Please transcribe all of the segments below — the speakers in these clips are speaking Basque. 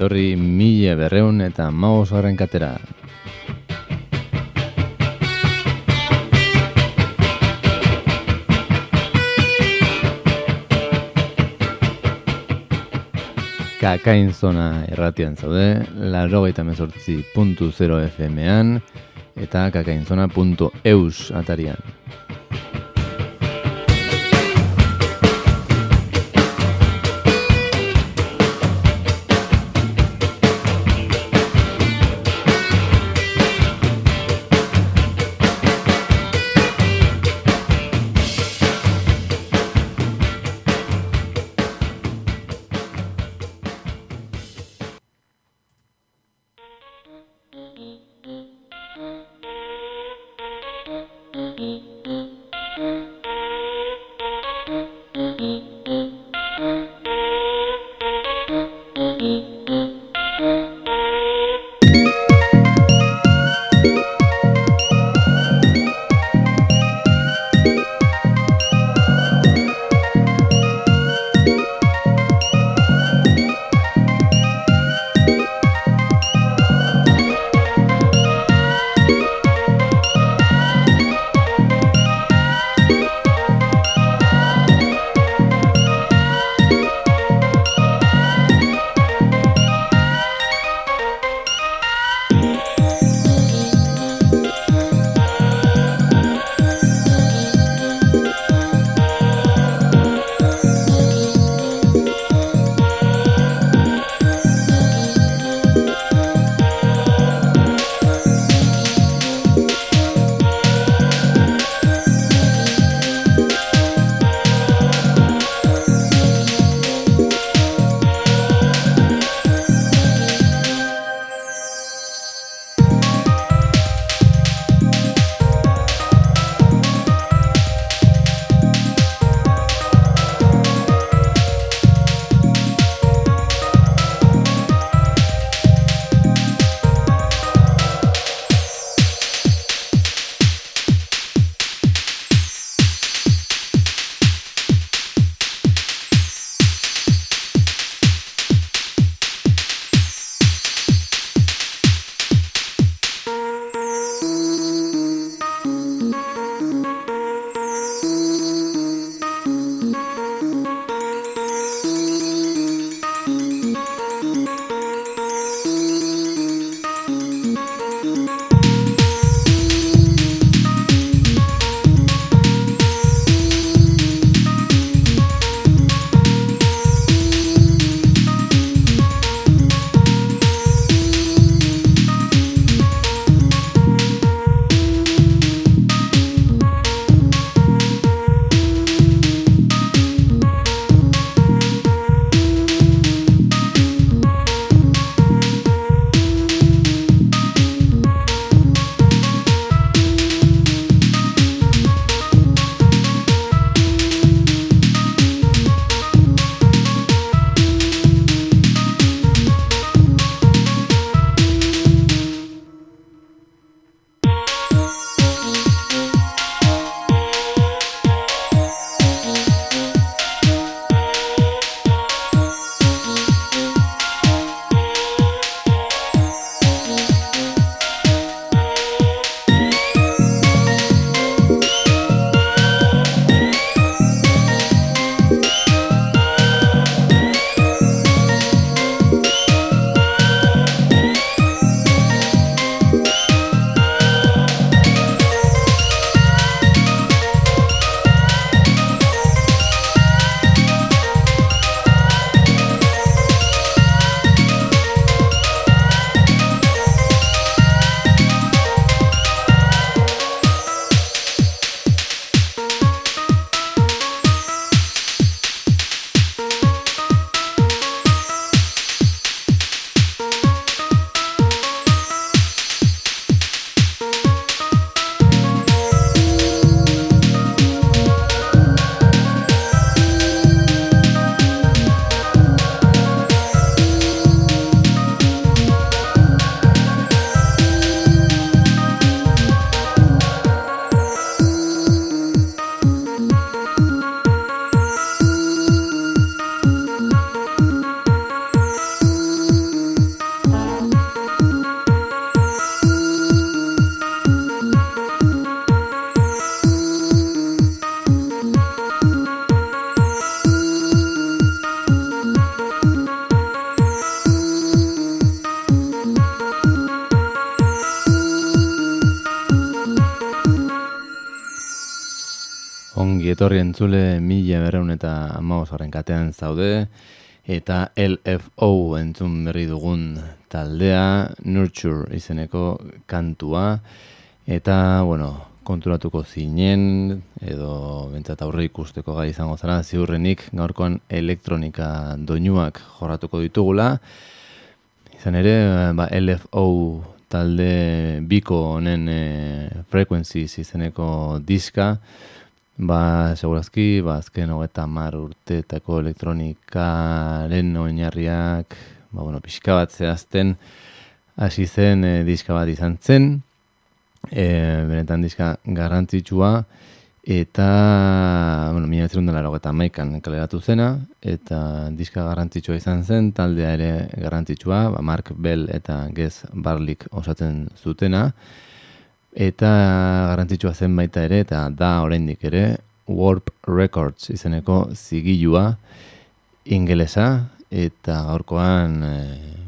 etorri mila berreun eta maus horren katera. Kakain zona erratian zaude, laro gaita mezortzi puntu zero FM-an eta kakainzona.eus atarian. Etorri entzule mila berreun eta amaos katean zaude, eta LFO entzun berri dugun taldea, Nurture izeneko kantua, eta, bueno, konturatuko zinen, edo bentsat aurre ikusteko gai izango zara, ziurrenik gaurkoan elektronika doinuak jorratuko ditugula, izan ere, ba, LFO talde biko honen e, frequencies izeneko diska, Ba, segurazki, ba, azken hogeta mar urteetako elektronikaren oinarriak, ba, bueno, pixka bat zehazten, hasi zen e, diska bat izan zen, e, benetan diska garrantzitsua, eta, bueno, mila betzerun dela hogeta maikan kaleratu zena, eta diska garrantzitsua izan zen, taldea ere garrantzitsua, ba, Mark Bell eta Gez Barlik osatzen zutena, Eta garantzitsua zen baita ere, eta da oraindik ere, Warp Records izeneko zigilua ingelesa, eta gaurkoan e,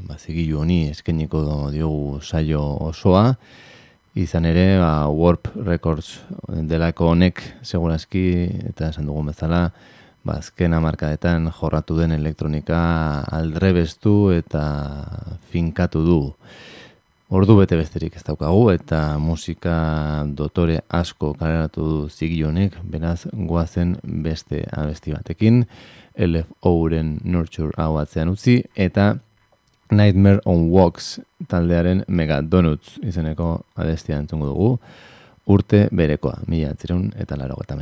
ba, zigilu honi eskeniko diogu saio osoa, izan ere, ba, Warp Records delako honek, segurazki, eta esan dugun bezala, ba, azken amarkadetan jorratu den elektronika aldrebestu eta finkatu du. Ordu bete besterik ez daukagu eta musika dotore asko kaleratu du zigionek, beraz goazen beste abesti batekin, LFO-ren Nurture hau atzean utzi, eta Nightmare on Walks taldearen Mega Donuts izeneko abestia entzungu dugu, urte berekoa, mila atzirun eta laro eta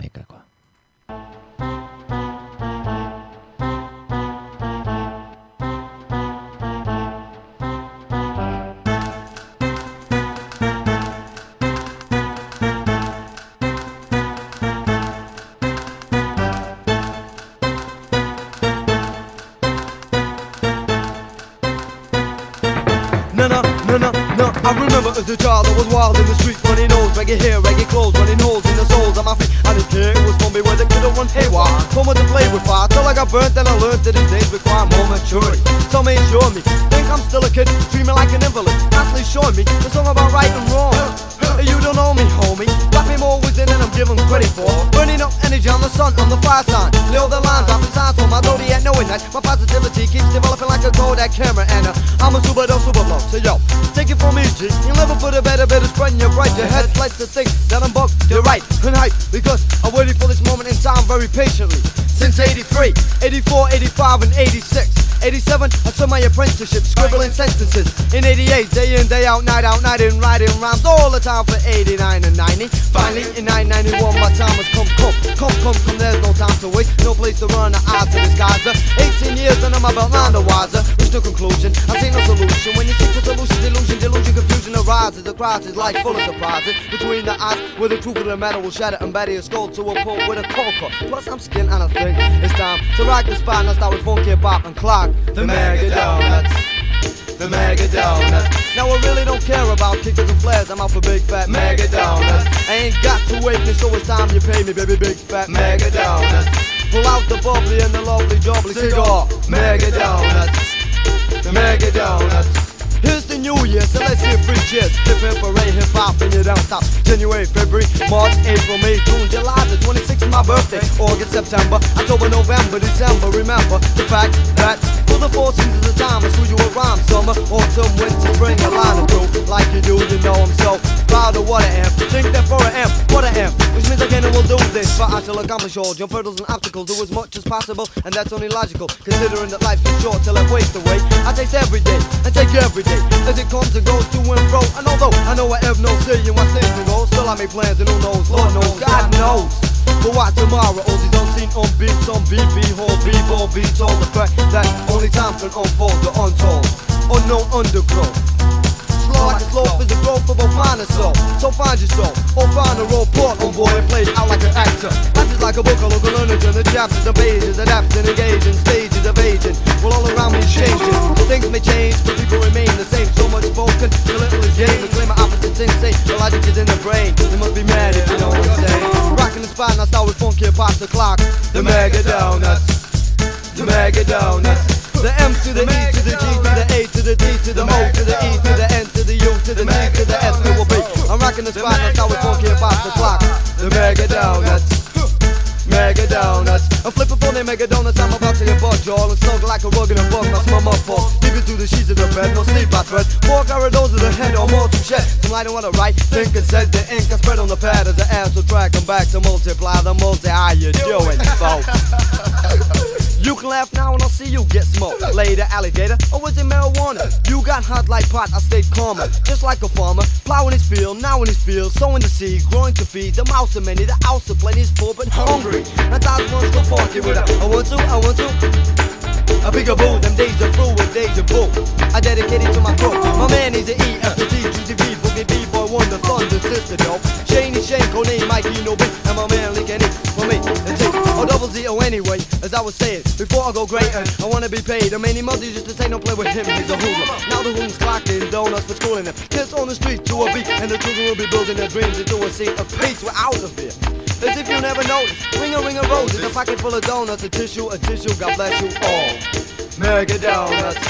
Reggae hair, reggae clothes, running holes in the soles of my feet. I didn't care, it was fun, where the kid run haywire Fun to play with fire, till I got burnt and I learned that these days require more maturity Some ain't sure me, think I'm still a kid, dreaming like an invalid. Constantly showing me the song about right and wrong you don't know me, homie. Rapping more within than I'm giving credit for. Burning up energy on the sun, on the fire sign. Leo the line, dropping signs for my zodiac, knowing that my positivity keeps developing like a Kodak camera. And uh, I'm a super dope, super. So yo, take it from me, G. You never put a better, better spread your bright. Your head like to think that I'm bugged. You're right, and hype, because I'm waiting for this moment in time very patiently. Since 83, 84, 85, and 86. 87, I took my apprenticeship, scribbling sentences. In 88, day in, day out, night out, night in, writing rhymes all the time for 89 and 90. Finally, in 991, my time has come, come, come, come, come. There's no time to waste, no place to run, the odds to disguise. 18 years and I'm about nine to wiser. Reach no conclusion, I see no solution. When you seek the solution, delusion, delusion, confusion arises. The crisis, life full of surprises. Between the eyes, where the truth of the matter will shatter and batter your skull to a pole with a coca. Plus, I'm skin and I it's time to rock the spot. Now start with funky pop and clock the mega donuts. The mega donuts. Now I really don't care about kickers and flares. I'm out for big fat mega donuts. I ain't got to wait me, so it's time you pay me, baby. Big fat mega donuts. Pull out the bubbly and the lovely jubbly cigar. Mega donuts. The mega donuts. Here's new year, so let's hear free cheers. Hip hip hip hop, and you don't stop. January, February, March, April, May, June, July, the 26th is my birthday. August, September, October, November, December. Remember the fact that for the four seasons of time, it's usual rhyme. Summer, autumn, winter, spring, a line of two. Like you do, you know I'm so proud of what I am. Think that for an am, what I am. Which means again I will do this. But I shall accomplish all jump hurdles and obstacles, do as much as possible. And that's only logical, considering that life's too short till it waste away. I taste every day, and take every day as it comes and goes to and fro. And although I know I have no say in what stands and goes, still I make plans and who knows, Lord knows, God knows. But why tomorrow? All these unseen on beats, on BB, whole B-ball beats, all the fact that only time can unfold the untold, unknown undergrowth a slope is the growth of a finer soul. So find your soul, or find a role port on board and play it out like an actor. Life is like a book, I look a learner, turn the chapters and pages, adapting, engaging, stages of aging. Well, all around me is changing. Things may change, but people remain the same. So much spoken, the little is game. The claim my opposites insane. The logic is in the brain. You must be mad if you know what I'm saying. Rocking the spot, and I start with funky pop the clock. The mega donuts. The mega donuts. The M to the E to the G to the A to the D to the O to the E to the N to the U to the T to the S to the B. I'm rocking the spot, that's how we funky about the clock. The mega donuts. Mega donuts. I'm flipping for the mega donuts. I'm about to get bugged, y'all. And snuggle like a rug in a bug. Smell my fault. Leave it to the sheets of the bed. No sleep I thread. Four corridors of the head or more to shed. Some light on I write. Think and said the ink I spread on the pad as the ass will track. I'm back to multiply the multi. How you doing, folks? You can laugh now and I'll see you get smoked. Later, alligator, or was it marijuana? You got hot like pot, I stayed calmer. Just like a farmer, plowing his field, now in his field, sowing the seed, growing to feed the mouse and many. The house of plenty is full but hungry. And that's one go funky with a I want to, I want to. A bigger boo, them days are through with deja vu. I dedicate it to my crew. My man is the E, F, the T, Juicy B, Boogie B, Boy Wonder, Thunder, Sister, yo. Shaney, Shane, Coney, Mikey, no B, and my man Lee Kenny, for me, or double Z, O anyway, as I was saying, before I go greater, I wanna be paid. I mean, he must just to say don't play with him, he's a hoodlum. Now the hoodlum's clocking donuts for schooling them. Kids on the street to a beat, and the children will be building their dreams into a scene of peace. We're out of here. As if you never noticed. Ring a ring of roses, a pocket full of donuts, a tissue, a tissue. God bless you all. Mega donuts.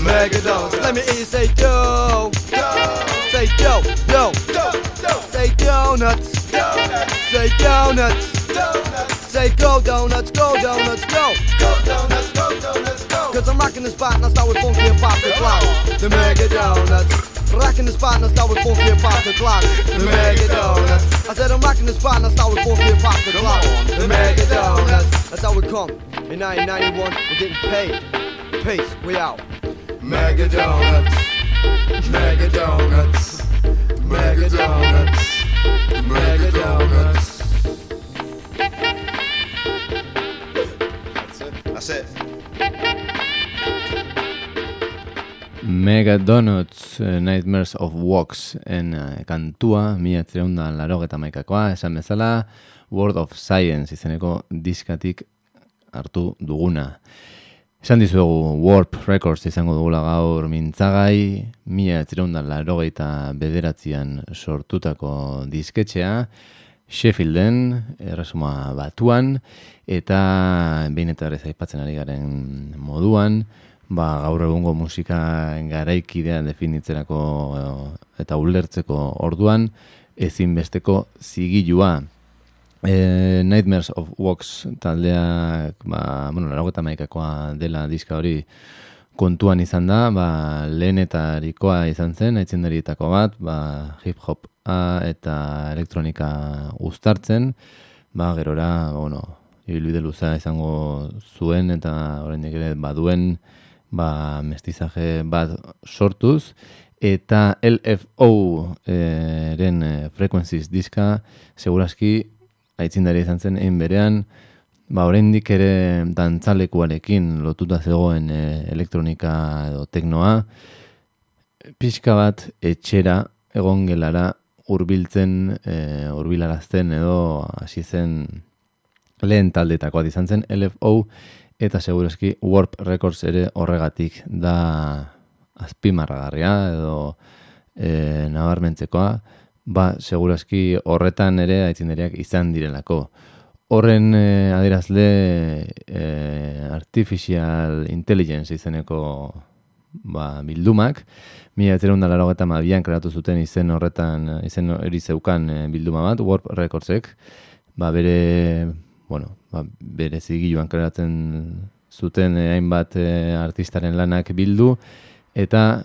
Mega donuts. Let me hear you say yo. Yo. Say yo, yo. Say donuts. donuts. Say donuts. Say go donuts, go donuts, go. Go donuts, go donuts, go. Cause I'm rocking the spot and I start with funky and pop the clock. The mega donuts. Rocking the spot and I start with funky and pop the clock. The mega donuts. I said I'm rocking the spot and I start with funky and pop the clock. The mega donuts. That's how we come. In 1991, we're getting paid. Peace, we out. Mega donuts. Mega donuts. Mega donuts. Mega donuts. That's it. Mega Donuts, eh, Nightmares of Walks en eh, kantua, mila etzireunda laro eta maikakoa, esan bezala, World of Science izeneko diskatik hartu duguna. Esan dizuegu Warp Records izango dugula gaur mintzagai, mila etzireunda laro bederatzean sortutako disketxea, Sheffielden, erresuma batuan, eta behin eta berriz aipatzen ari garen moduan, ba, gaur egungo musika garaikidea definitzerako eh, eta ulertzeko orduan ezinbesteko zigilua. E, Nightmares of Walks taldeak, ba, bueno, laragota maikakoa dela diska hori kontuan izan da, ba, lehenetarikoa izan zen, aitzindarietako bat, ba, hip-hop eta elektronika uztartzen, ba, gerora, bueno, ibilbide luza izango zuen eta oraindik ere baduen ba, mestizaje bat sortuz, eta LFO eren e, frequencies diska, seguraski, aitzindari izan zen, egin berean, ba, oraindik ere dantzalekuarekin lotuta zegoen e, elektronika edo teknoa, pixka bat etxera egon gelara hurbiltzen, e, hurbilarazten edo hasi zen lehen taldetakoa izan zen LFO eta segurazki Warp Records ere horregatik da azpimarragarria edo e, nabarmentzekoa, ba, segurazki horretan ere aitzinderiak izan direlako. Horren e, adierazle e, artificial intelligence izeneko ba, bildumak, mila etzera laro eta mabian kreatu zuten izen horretan, izen hori zeukan e, bilduma bat, Warp Recordsek, ba, bere, bueno, ba, bere zigiluan kreatzen zuten eh, hainbat eh, artistaren lanak bildu, eta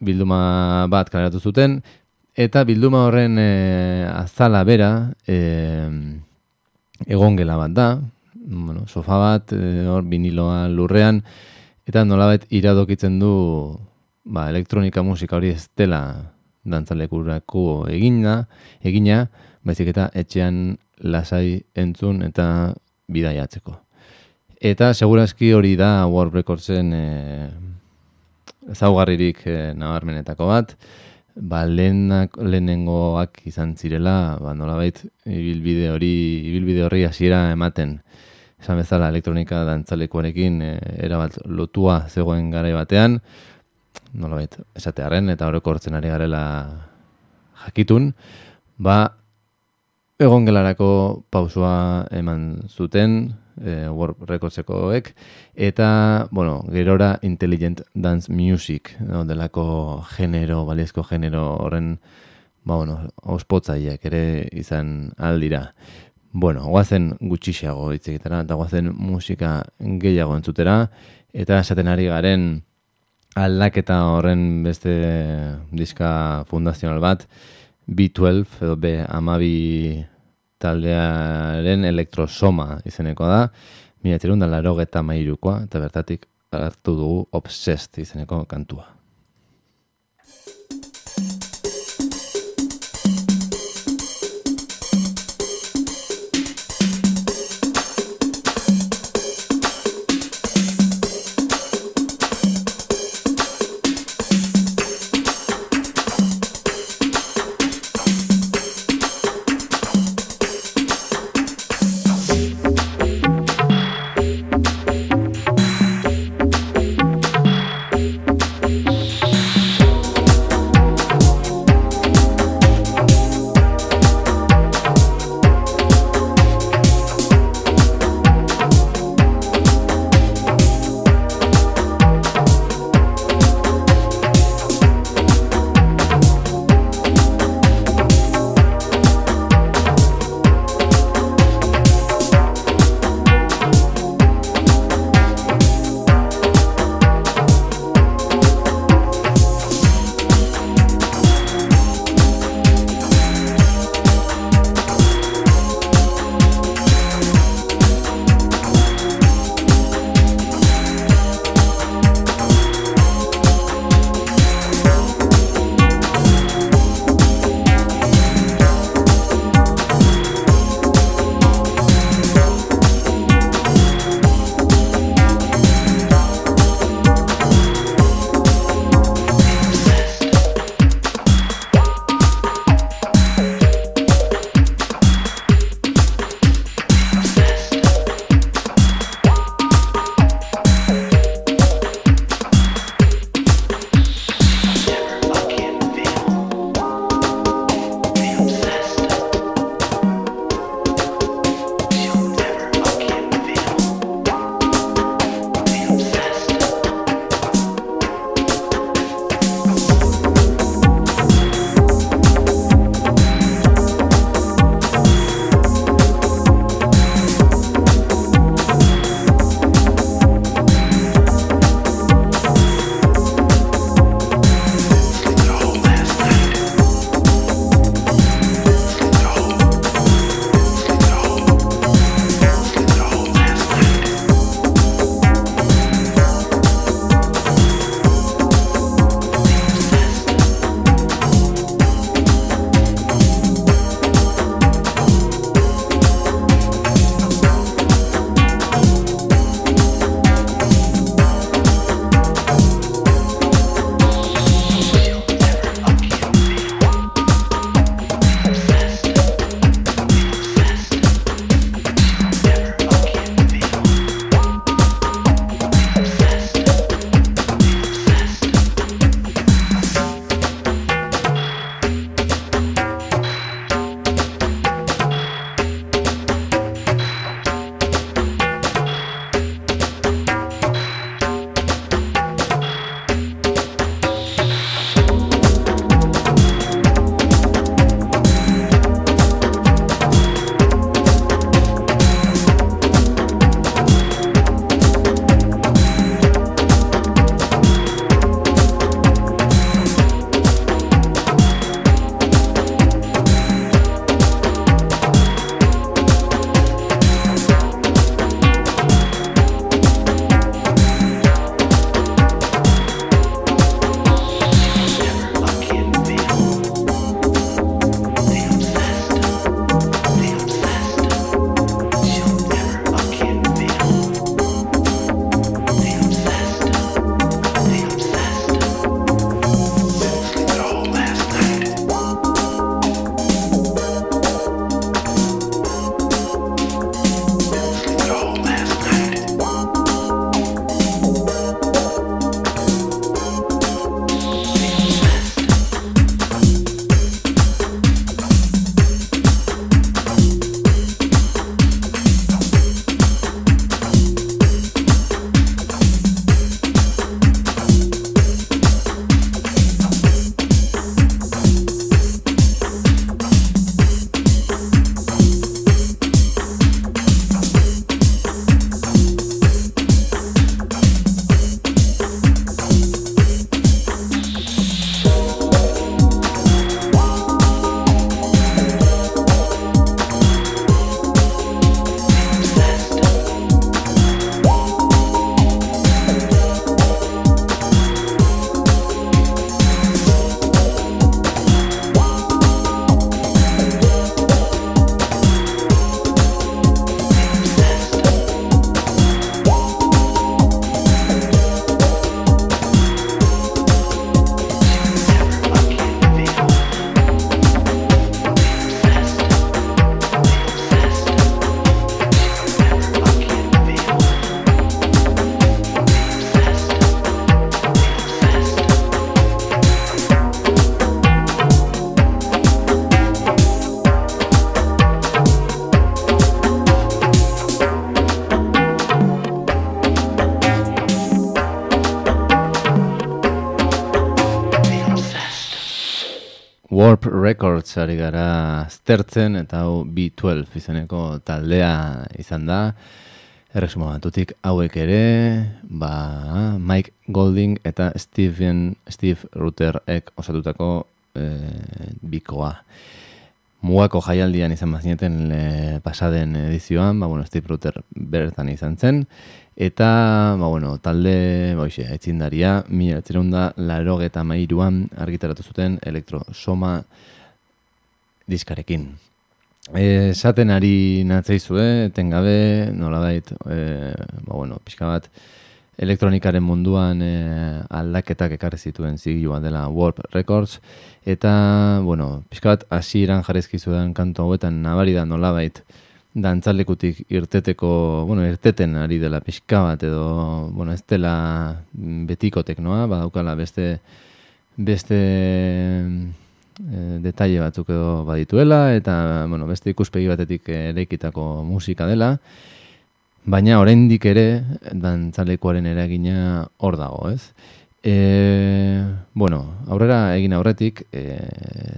bilduma bat kaleratu zuten, eta bilduma horren eh, azala bera eh, egongela bat da, bueno, sofa bat, eh, hor biniloa lurrean, eta nolabait iradokitzen du ba, elektronika musika hori ez dela dantzalekurako egina, egina, baizik eta etxean lasai entzun eta bidaiatzeko. Eta segurazki hori da World Recordsen e, zaugarririk e, nabarmenetako bat, ba, lehenak, lehenengoak izan zirela, ba, nolabait, ibilbide hori, ibilbide horri hasiera ematen, esan bezala elektronika dantzalekuarekin e, erabat lotua zegoen garai batean, nolabait, esatearen eta horreko hortzen ari garela jakitun, ba, Egon gelarako pausua eman zuten, e, Warp Recordsekoek, eta, bueno, gerora Intelligent Dance Music, no, delako genero, baliezko genero horren, ba, bueno, ospotzaiek ere izan aldira. Bueno, guazen gutxixiago hitz egitera, eta guazen musika gehiago entzutera, eta esaten ari garen aldaketa horren beste diska fundazional bat, B12 edo B amabi taldearen elektrosoma izeneko da, mila txerun da laro eta mairukoa, eta bertatik hartu dugu Obsessed izeneko kantua. Ari gara aztertzen eta hau B12 izeneko taldea izan da. Erresumo batutik hauek ere, ba, Mike Golding eta Steven, Steve Rutherek osatutako e, bikoa. Mugako jaialdian izan bazineten e, pasaden edizioan, ba, bueno, Steve Ruther bertan izan zen, eta, ba, bueno, talde, ba, oixe, etzindaria, mila etzireunda, laro mairuan argitaratu zuten elektrosoma diskarekin. Esaten ari natzaizue, tengabe, nolabait, e, ba, bueno, pixka bat, elektronikaren munduan e, aldaketak ekarri zituen zigilua dela Warp Records, eta, bueno, pixka bat, hasi iran jarrezkizu den kanto hauetan nabari da nolabait, dantzalekutik irteteko, bueno, irteten ari dela pixka bat, edo, bueno, ez dela betiko teknoa, badaukala beste, beste e, detaile batzuk edo badituela eta bueno, beste ikuspegi batetik eraikitako musika dela. Baina oraindik ere dantzalekoaren eragina hor dago, ez? E, bueno, aurrera egin aurretik, e,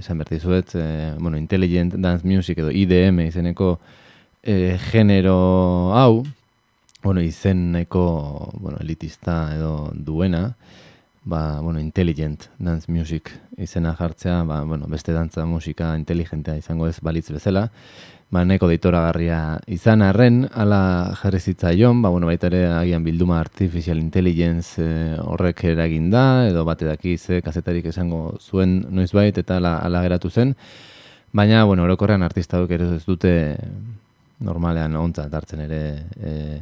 esan berti zuet, e, bueno, Intelligent Dance Music edo IDM izeneko e, genero hau, bueno, izen nahiko bueno, elitista edo duena, ba, bueno, intelligent dance music izena jartzea, ba, bueno, beste dantza musika inteligentea izango ez balitz bezala, ba, neko garria izan arren, ala jarri zitzaion, ba, bueno, baita ere agian bilduma artificial intelligence e, horrek eragin da, edo bate daki ze kazetarik esango zuen noiz bait, eta ala, ala geratu zen, baina, bueno, orokorrean artista duk ere ez dute normalean ontzat hartzen ere, e,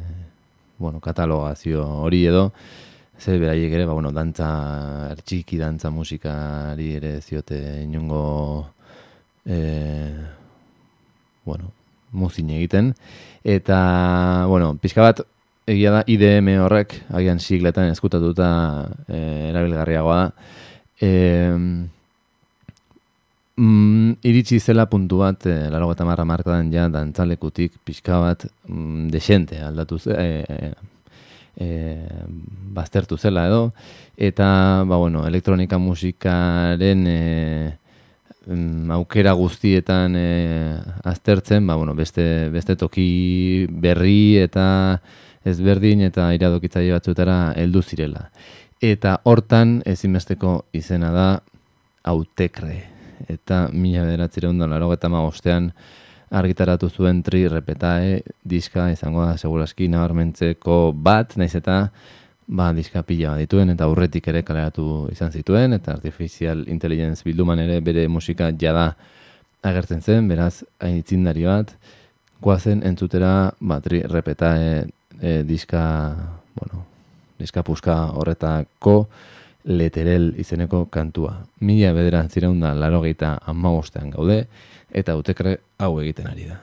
bueno, katalogazio hori edo, Zer beraiek ere, ba, bueno, dantza, txiki dantza musikari ere ziote inungo, e, bueno, muzin egiten. Eta, bueno, pixka bat, egia da IDM horrek, agian sigletan eskutatuta e, erabilgarriagoa da. E, mm, iritsi zela puntu bat, e, laro gata marra markadan ja, dantzalekutik pixka bat, mm, desente aldatu ze, e, e, baztertu zela edo eta ba, bueno, elektronika musikaren e, aukera guztietan e, aztertzen ba, bueno, beste, beste toki berri eta ezberdin eta iradokitzaile batzutara heldu zirela. Eta hortan ezinbesteko izena da autekre. Eta mila bederatzire da laro eta magostean argitaratu zuen tri repetae diska izango da seguraski nabarmentzeko bat, naiz eta ba, diska pila dituen eta aurretik ere kaleratu izan zituen eta artificial intelligence bilduman ere bere musika jada agertzen zen, beraz aitzindari bat, guazen entzutera ba, tri repetae e, diska, bueno, diska puska horretako leterel izeneko kantua. Mila bedera zireunda laro geita gaude, eta utekre hau egiten ari da.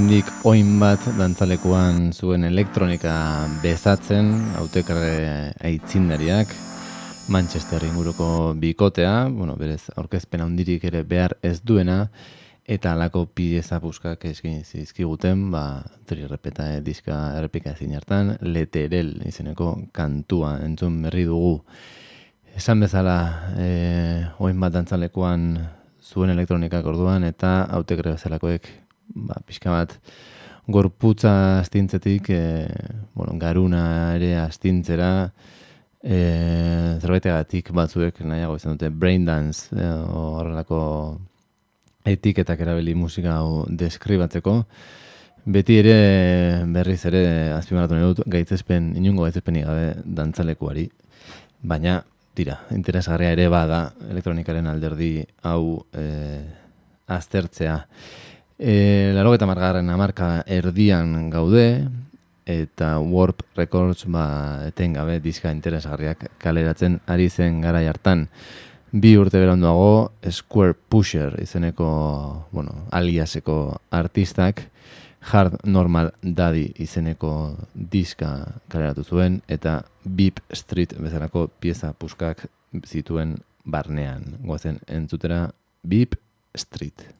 Oraindik oin bat dantzalekuan zuen elektronika bezatzen, autekarre aitzindariak, Manchester inguruko bikotea, bueno, berez, aurkezpen handirik ere behar ez duena, eta alako pieza buskak eskin zizkiguten, ba, tri repeta eh, diska errepika ezin hartan, leterel izeneko kantua entzun berri dugu. Esan bezala, e, oin bat dantzalekuan zuen elektronikak orduan, eta autekre bezalakoek, ba, pixka bat, gorputza astintzetik, e, bueno, garuna ere astintzera, e, zerbaitegatik batzuek nahiago izan dute brain dance e, horrelako etiketak erabili musika hau deskribatzeko. Beti ere berriz ere azpimarratu nahi dut gaitzespen, inungo gaitzespenik gabe dantzalekuari. Baina, tira, interesgarria ere bada elektronikaren alderdi hau e, aztertzea. E, Laro eta margarren amarka erdian gaude, eta Warp Records ba, etengabe diska interesgarriak kaleratzen ari zen gara hartan. Bi urte beranduago Square Pusher izeneko, bueno, aliaseko artistak Hard Normal Daddy izeneko diska kaleratu zuen eta Beep Street bezalako pieza puskak zituen barnean. Goazen entzutera Beep Street.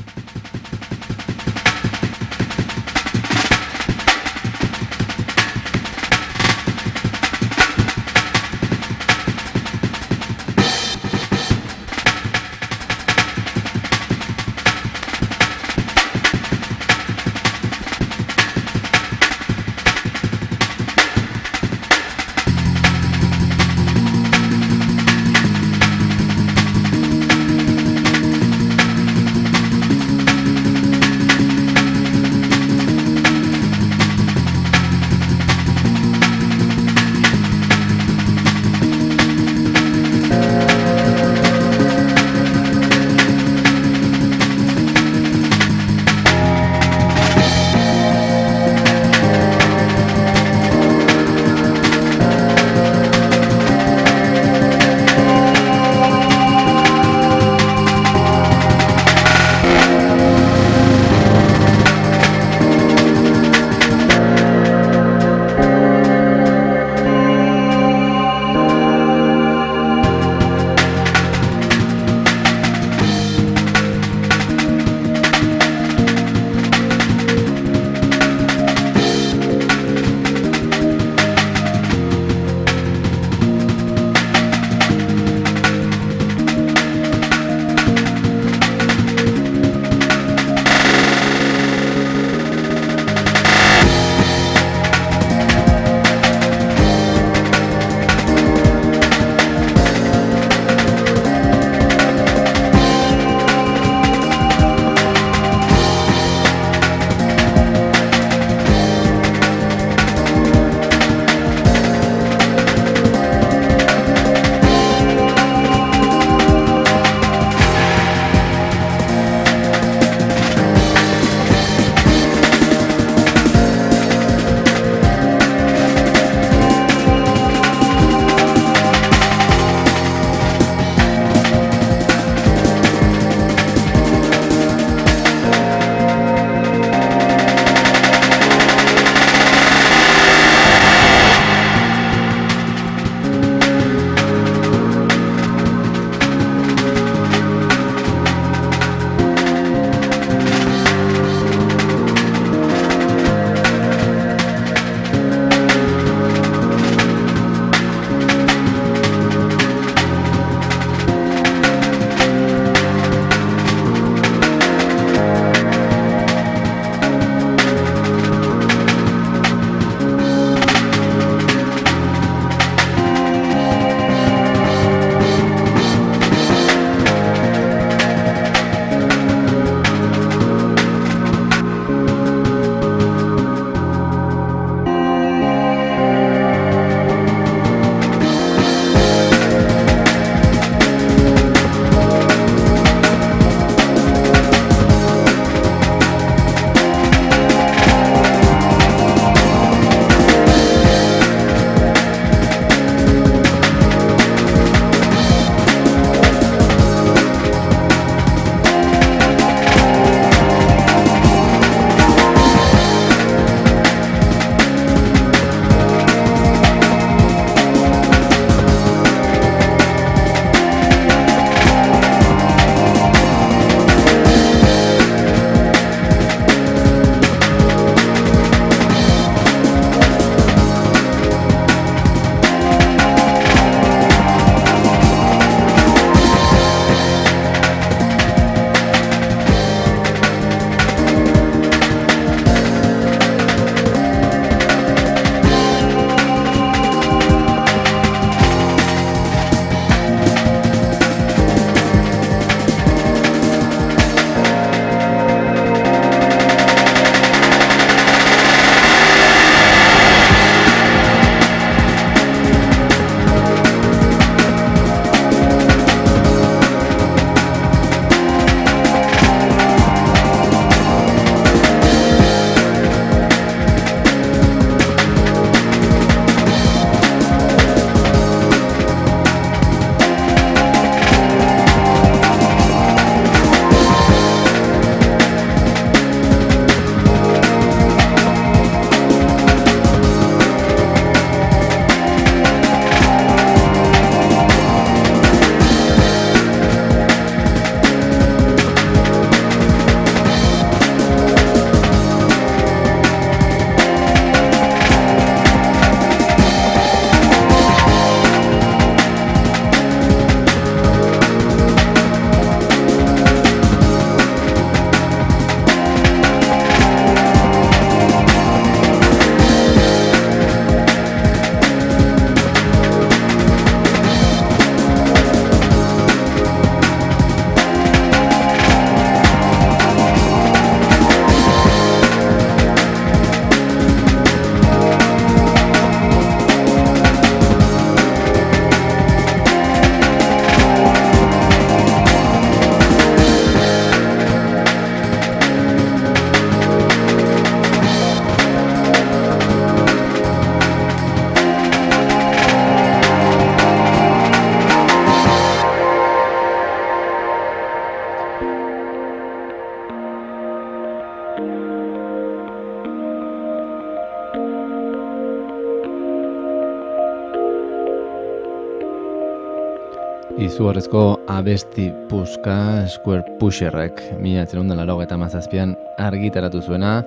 izugarrizko abesti puska Square Pusherrek mila zerundan laro eta mazazpian argitaratu zuena.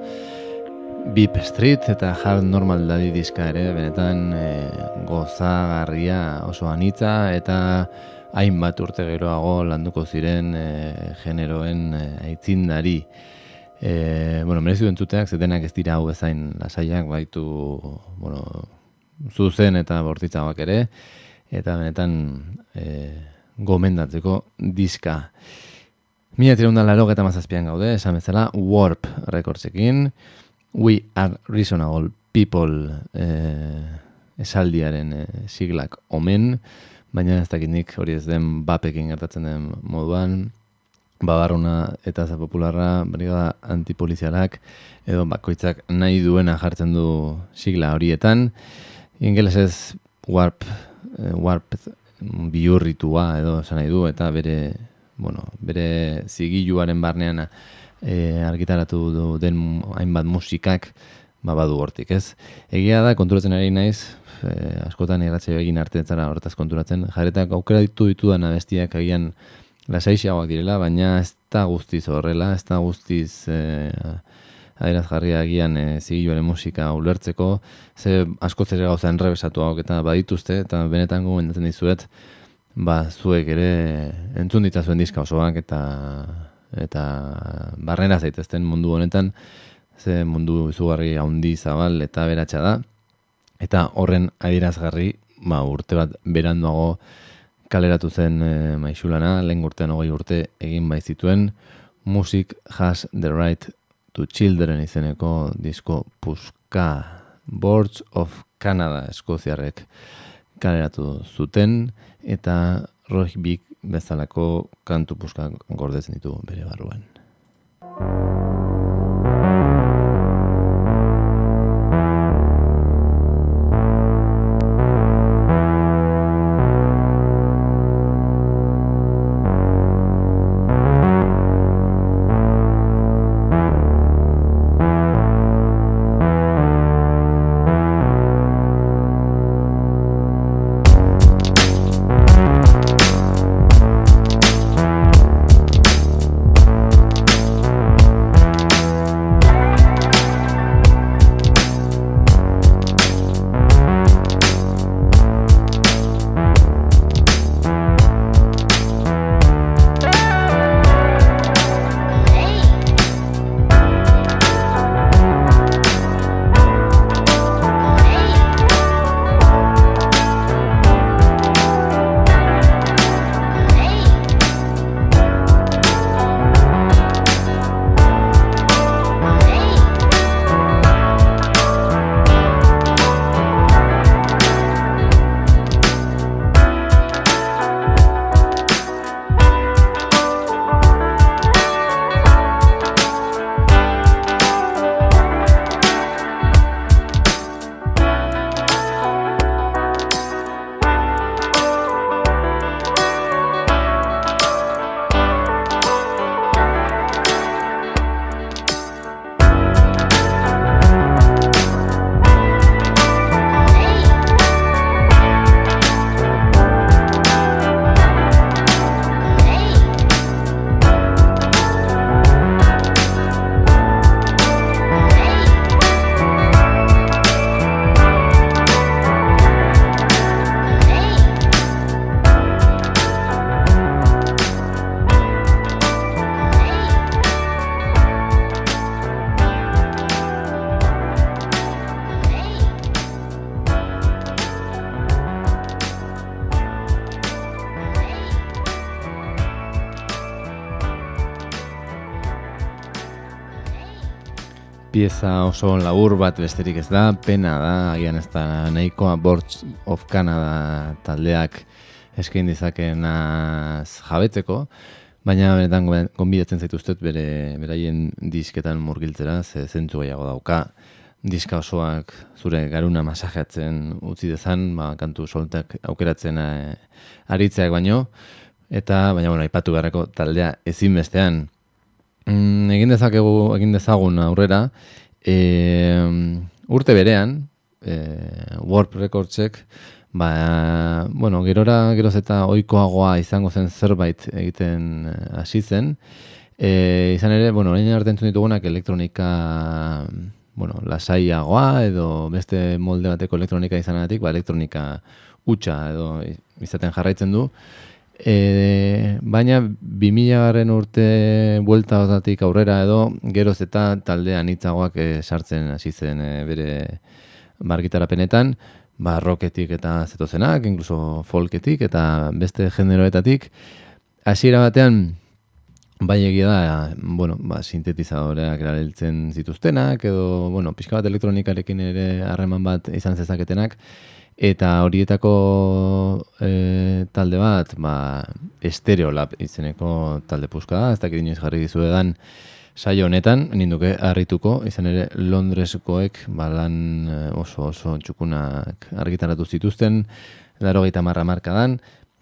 Beep Street eta Hard Normal Daddy diska ere benetan e, gozagarria oso anitza eta hainbat urte geroago landuko ziren e, generoen e, aitzindari. E, bueno, merezu entzuteak zetenak ez dira hau bezain lasaiak baitu bueno, zuzen eta bortitzagak ere. Eta benetan e, gomendatzeko diska. Mila tirundan laro eta mazazpian gaude, esan bezala Warp rekordzekin, We are reasonable people e, esaldiaren e, siglak omen, baina ez dakit nik hori ez den bapekin gertatzen den moduan, babarruna eta za popularra brigada antipolizialak edo bakoitzak nahi duena jartzen du sigla horietan. Ingelesez warp e, warp bihurritua edo esan nahi du eta bere bueno, bere zigiluaren barnean e, argitaratu du den hainbat musikak ba badu hortik, ez? Egia da konturatzen ari naiz, e, askotan irratsaio egin arte zara hortaz konturatzen, jaretak aukera ditu ditudan abestiak agian lasaixagoak direla, baina ez da guztiz horrela, ez da guztiz e, adieraz jarria egian e, zigiluaren musika ulertzeko, ze asko zer gauza enrebesatu hau eta badituzte, eta benetan gomendatzen dizuet, ba, zuek ere entzun ditazuen diska osoak eta eta barrera zaitezten mundu honetan, ze mundu izugarri handi zabal eta beratxa da, eta horren adierazgarri, ba, urte bat beranduago kaleratu zen e, maixulana, lehen urtean hogei urte egin baizituen, Music has the right to Children izeneko disko puska Boards of Canada eskoziarrek kaleratu zuten eta Rohibik bezalako kantu puska gordetzen ditu bere barruan. Pieza oso labur bat besterik ez da, pena da, agian ez da nahikoa. Boards of Canada taldeak eskain dizakenaz jabetzeko, baina benetan gonbidatzen zaituztet bere beraien disketan murgiltzera, ze zentzu gehiago dauka, diska osoak zure garuna masajeatzen utzi dezan, ba, kantu soltak aukeratzen eh, aritzeak baino, eta baina bueno, aipatu beharreko taldea ezinbestean, Mm, egin dezakegu, egin dezagun aurrera, e, urte berean, e, Warp Recordsek, ba, bueno, gerora geroz eta ohikoagoa izango zen zerbait egiten eh, hasi zen. E, izan ere, bueno, orain arte entzun ditugunak elektronika bueno, lasaiagoa edo beste molde bateko elektronika izanatik, ba, elektronika utxa edo izaten jarraitzen du. E, baina 2000 garen urte buelta otatik aurrera edo geroz eta taldean hitzagoak e, sartzen hasi zen e, bere margitarapenetan, ba, rocketik eta zetozenak, incluso folketik eta beste generoetatik. Hasiera batean, bai egia da, bueno, ba, sintetizadoreak erabiltzen zituztenak, edo, bueno, pixka bat elektronikarekin ere harreman bat izan zezaketenak, eta horietako e, talde bat, ba, Stereolab izeneko talde puska da, ez dakit inoiz jarri dizuedan, saio honetan, ninduke harrituko, izan ere Londreskoek balan eh, oso oso txukunak argitaratu zituzten, laro gaita marra markadan,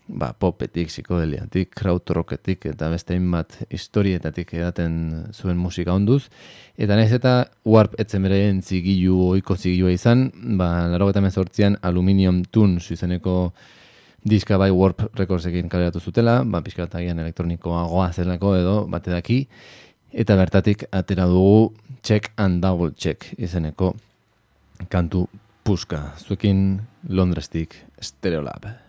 ba, popetik, psikodeliatik, krautrocketik eta beste bat historietatik edaten zuen musika onduz. Eta nahiz eta warp etzen bereien zigilu, oiko zigilua izan, ba, laro gaita mezortzian aluminium tun izeneko diska bai warp rekordsekin kaleratu zutela, ba, pixkatagian elektronikoa goa zelako edo, bate daki, Eta bertatik atera dugu check and double check izeneko kantu puska. Zuekin Londrestik Stereolab.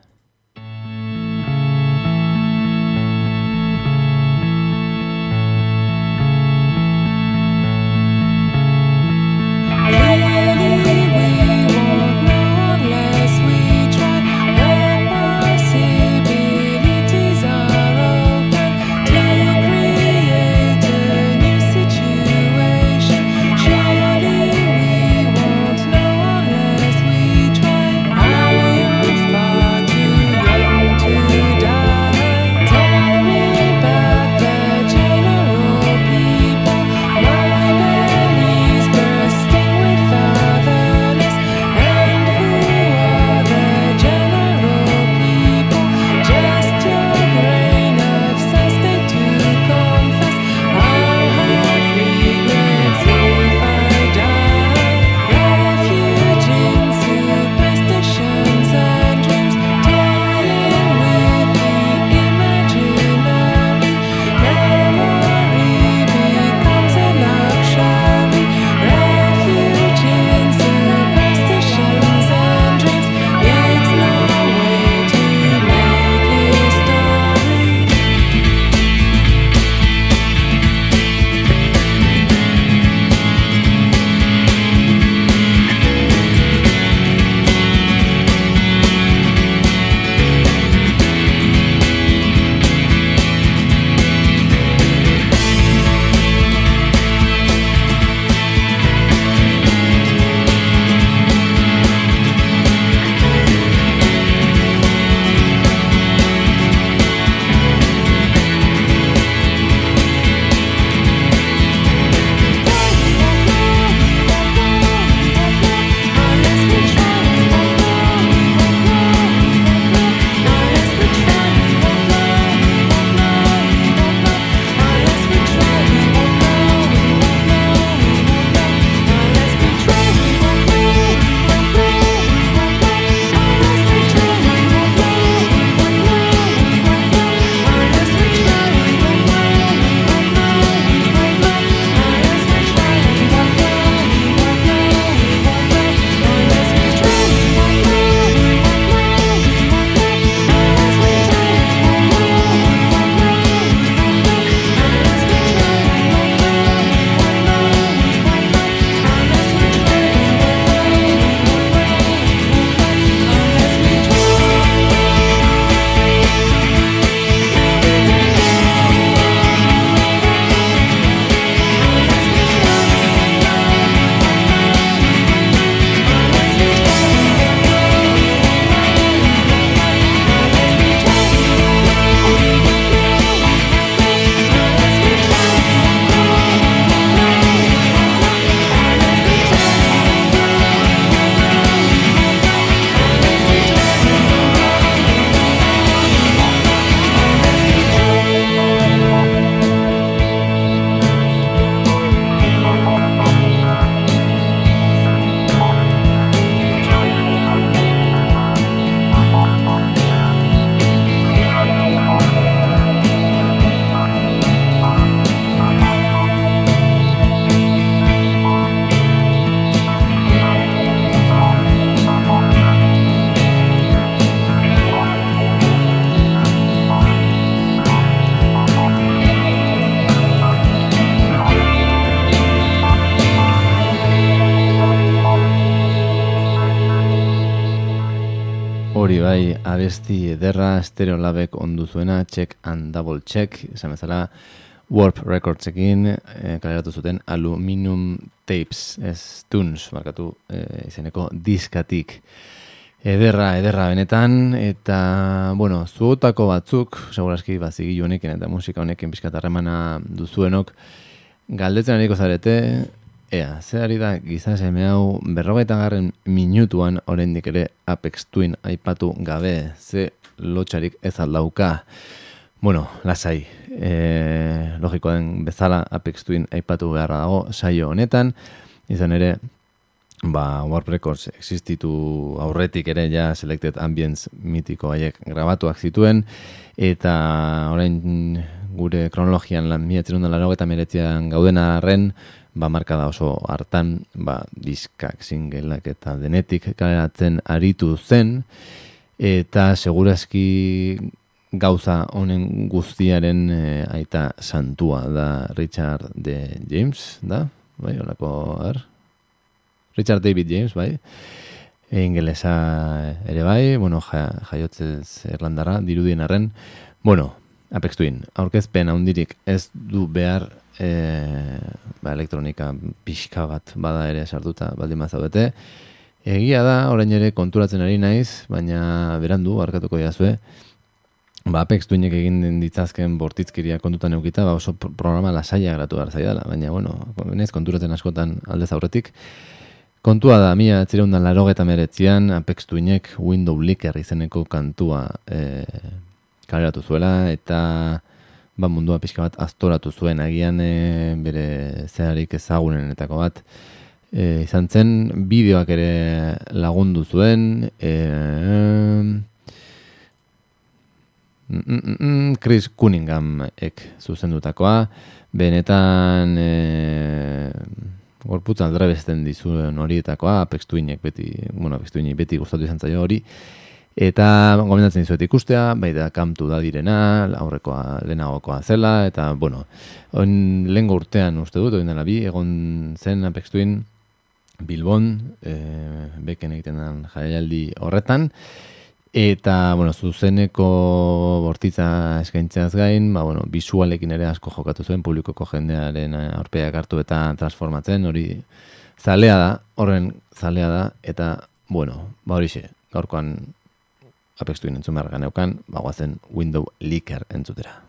Abesti ederra estereolabek ondu zuena, check and double check, esan bezala Warp Recordsekin e, kaleratu zuten Aluminium Tapes, ez tunes, markatu e, izeneko diskatik. Ederra, ederra benetan, eta, bueno, zuotako batzuk, segurazki bazigi honekin eta musika honekin bizkatarremana duzuenok, galdetzen ariko zarete, Ea, ze ari da gizan seme hau berrogeita garren minutuan oraindik ere Apex Twin aipatu gabe, ze lotxarik ez aldauka. Bueno, lasai, e, logikoen bezala Apex Twin aipatu beharra dago saio honetan, izan ere, ba, Warp Records existitu aurretik ere ja Selected Ambience mitiko haiek grabatuak zituen, eta orain gure kronologian lan meretzian gauden arren, ba, marka da oso hartan, ba, diskak, singleak eta denetik kaleratzen aritu zen, eta segurazki gauza honen guztiaren e, aita santua da Richard de James, da? Bai, holako, er? Richard David James, bai? Ingelesa ere bai, bueno, jaiotzez erlandara, dirudien arren. Bueno, Apex Twin, aurkezpen handirik ez du behar e, ba, elektronika pixka bat bada ere sartuta baldin mazaudete. Egia da, orain ere konturatzen ari naiz, baina berandu, arkatuko jazue, ba, Apex duinek egin ditzazken bortitzkiria kontutan eukita, ba, oso programa lasaia gratu behar zaidala, baina, bueno, naiz konturatzen askotan aldez aurretik. Kontua da, mia, atzireundan laro meretzian, Apex duinek Window Licker izeneko kantua e, kaleratu zuela, eta ba, mundua pixka bat aztoratu zuen agian e, bere zeharik ezagunenetako bat. E, izan zen bideoak ere lagundu zuen e, mm, mm, Chris Cunningham ek zuzendutakoa. Benetan e, gorputza aldrebesten dizuen horietakoa Apextuinek beti, bueno, Apextuinek beti gustatu izan zaio hori Eta gomendatzen dizuet ikustea, bai da kamtu da direna, aurrekoa lehenagokoa zela, eta, bueno, on, lehen urtean uste dut, oin dela bi, egon zen Apex Twin Bilbon, e, beken egiten den jaialdi horretan, eta, bueno, zuzeneko bortitza eskaintzeaz gain, ba, bueno, visualekin ere asko jokatu zuen, publikoko jendearen aurpeak hartu eta transformatzen, hori zalea da, horren zalea da, eta, bueno, ba hori xe, gaurkoan apestu entzun behar ganeukan, bagoazen Window Leaker entzutera.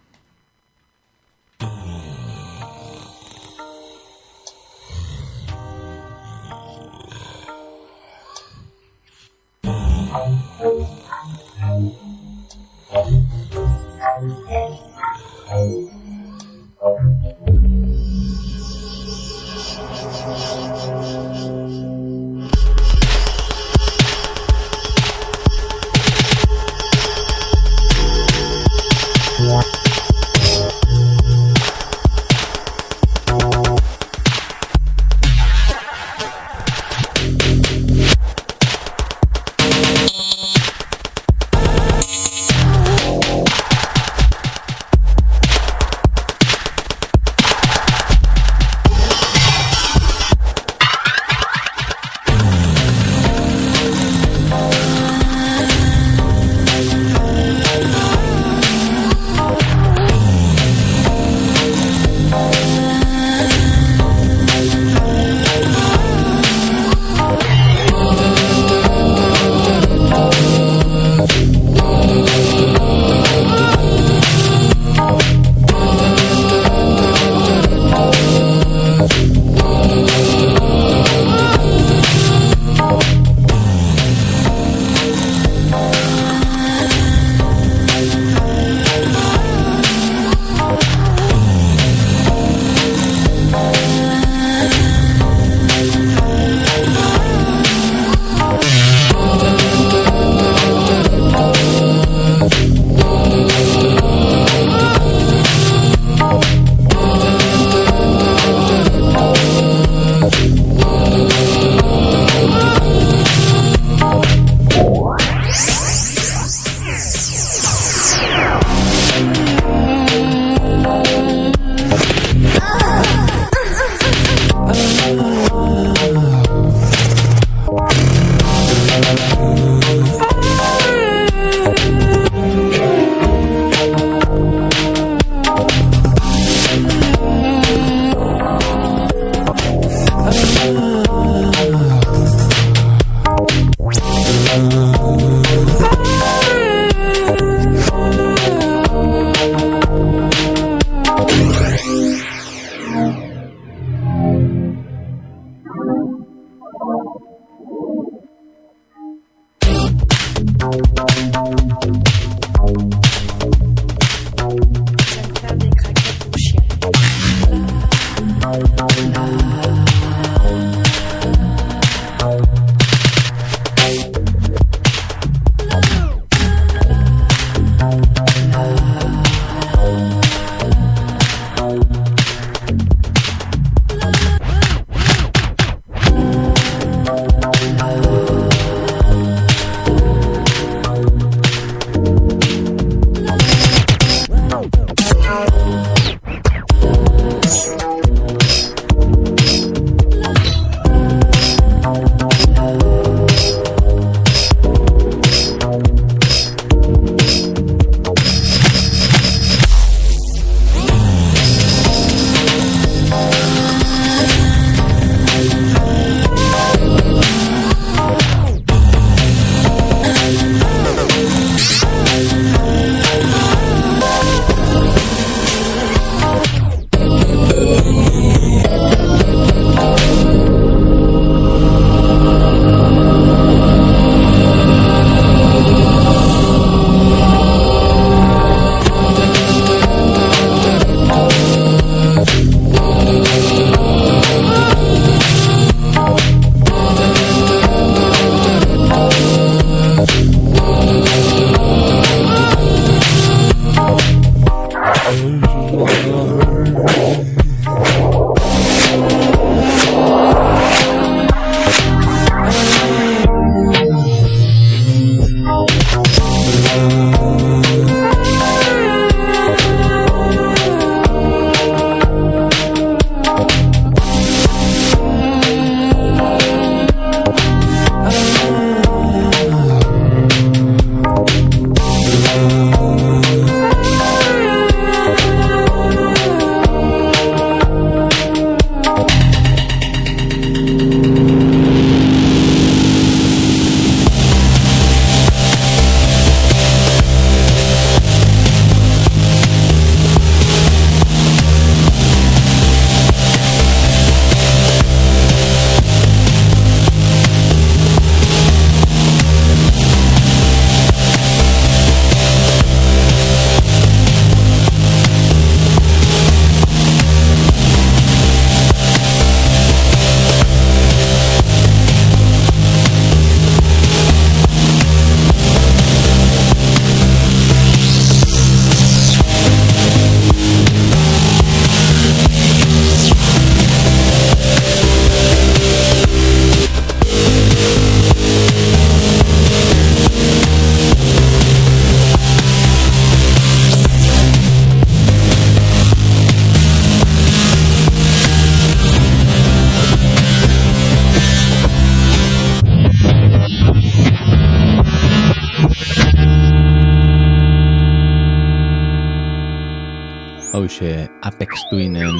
Apex Twinen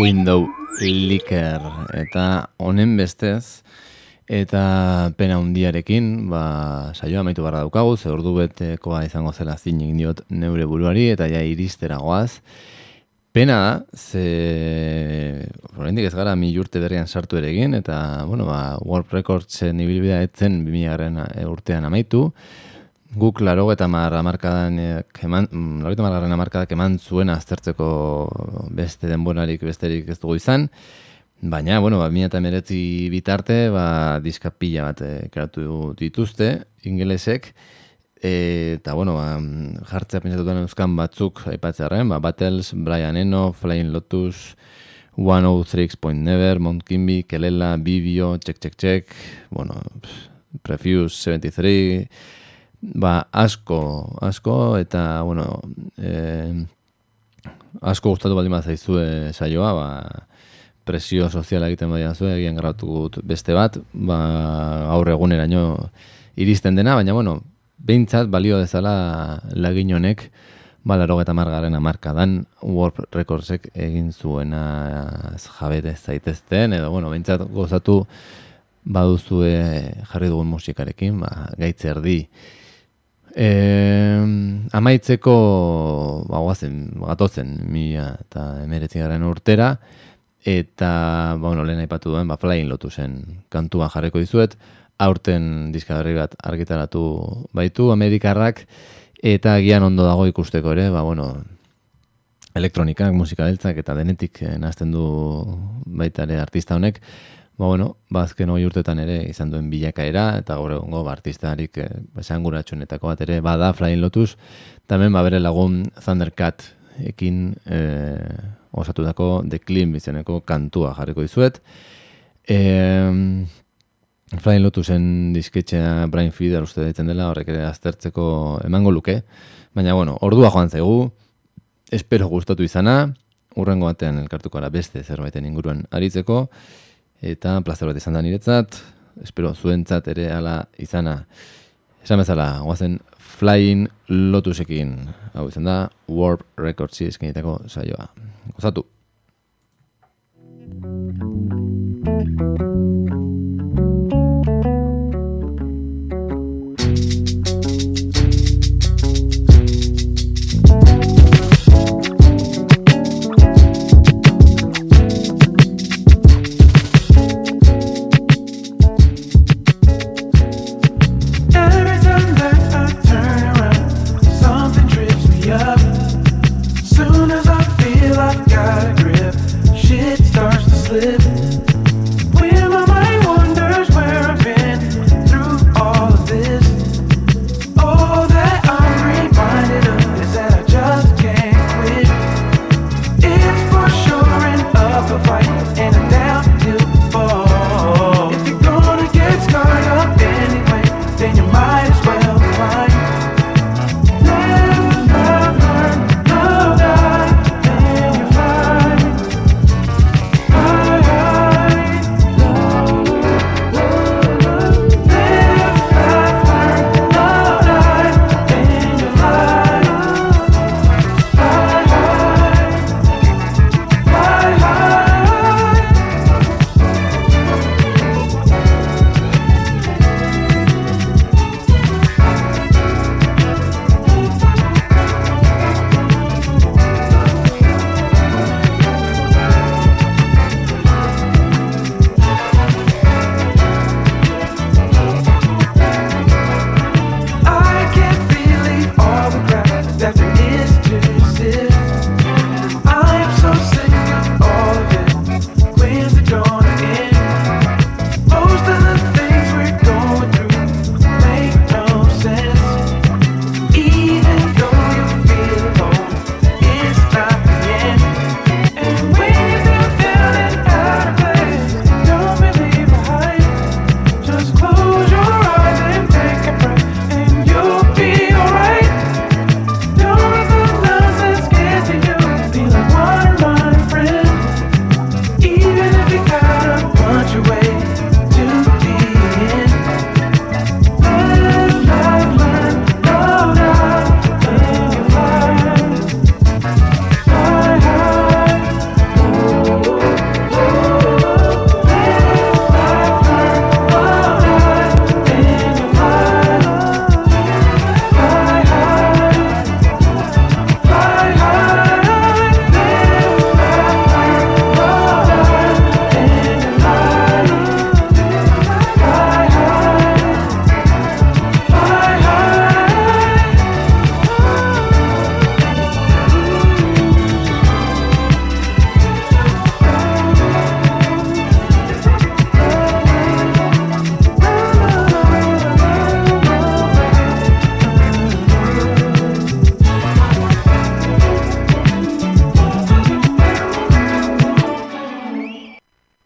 Window Licker eta honen bestez eta pena hundiarekin ba, saioa amaitu barra daukagu ze ordu betekoa izango zela zinik diot neure buruari eta ja iristera goaz. Pena da, ze oraindik ez gara mi urte berrian sartu ere egin, eta, bueno, ba, World Recordsen ibilbidea etzen 2000 urtean amaitu, guk laro eta marra markadan eman, mm, laro eta margarren amarkadak eman zuen aztertzeko beste denborarik besterik ez dugu izan, baina, bueno, ba, meretzi bitarte, ba, diska pila bat eh, kreatu dituzte, ingelesek, eta, bueno, ba, jartzea pentsatutan euskan batzuk aipatzearen, ba, Battles, Brian Eno, Flying Lotus, 103 Point Never, Mount Kimby, Kelela, Bibio, Check Check Check, bueno, Prefuse 73, ba, asko, asko, eta, bueno, e, asko gustatu baldin bat zaizue saioa, ba, presio soziala egiten badia zuen, egin gratu beste bat, ba, aurre eguneraino iristen dena, baina, bueno, behintzat balio dezala lagin honek, ba, laro eta margaren amarkadan, Warp Recordsek egin zuena jabete zaitezten, edo, bueno, behintzat gozatu, baduzue jarri dugun musikarekin, ba, gaitzer di, E, amaitzeko bagoazen, gatozen mila eta emeretzi garen urtera. Eta ba, bueno, lehen aipatu duen ba, flying lotu zen kantua jarreko dizuet. Aurten diskagarri bat argitaratu baitu Amerikarrak. Eta gian ondo dago ikusteko ere ba, bueno, elektronikak, musika beltzak eta denetik eh, nazten du baita ere artista honek ba, bueno, ba, hori urtetan ere izan duen bilakaera, eta gaur egongo ba, artistarik eh, esan bat ere, bada Flying Lotus, tamen ba, bere lagun Thundercat ekin eh, osatu dako The Clean bizeneko kantua jarriko dizuet. Eh, Flying Lotusen disketxea Brian Feeder uste ditzen dela, horrek ere aztertzeko emango luke, baina bueno, ordua joan zaigu, espero gustatu izana, urrengo batean elkartuko ara beste zerbaiten inguruan aritzeko, eta plazer bat izan da niretzat, espero zuentzat ere ala izana. Esan bezala, guazen Flying Lotusekin, hau izan da, Warp Records eskenitako saioa. Gozatu! Thank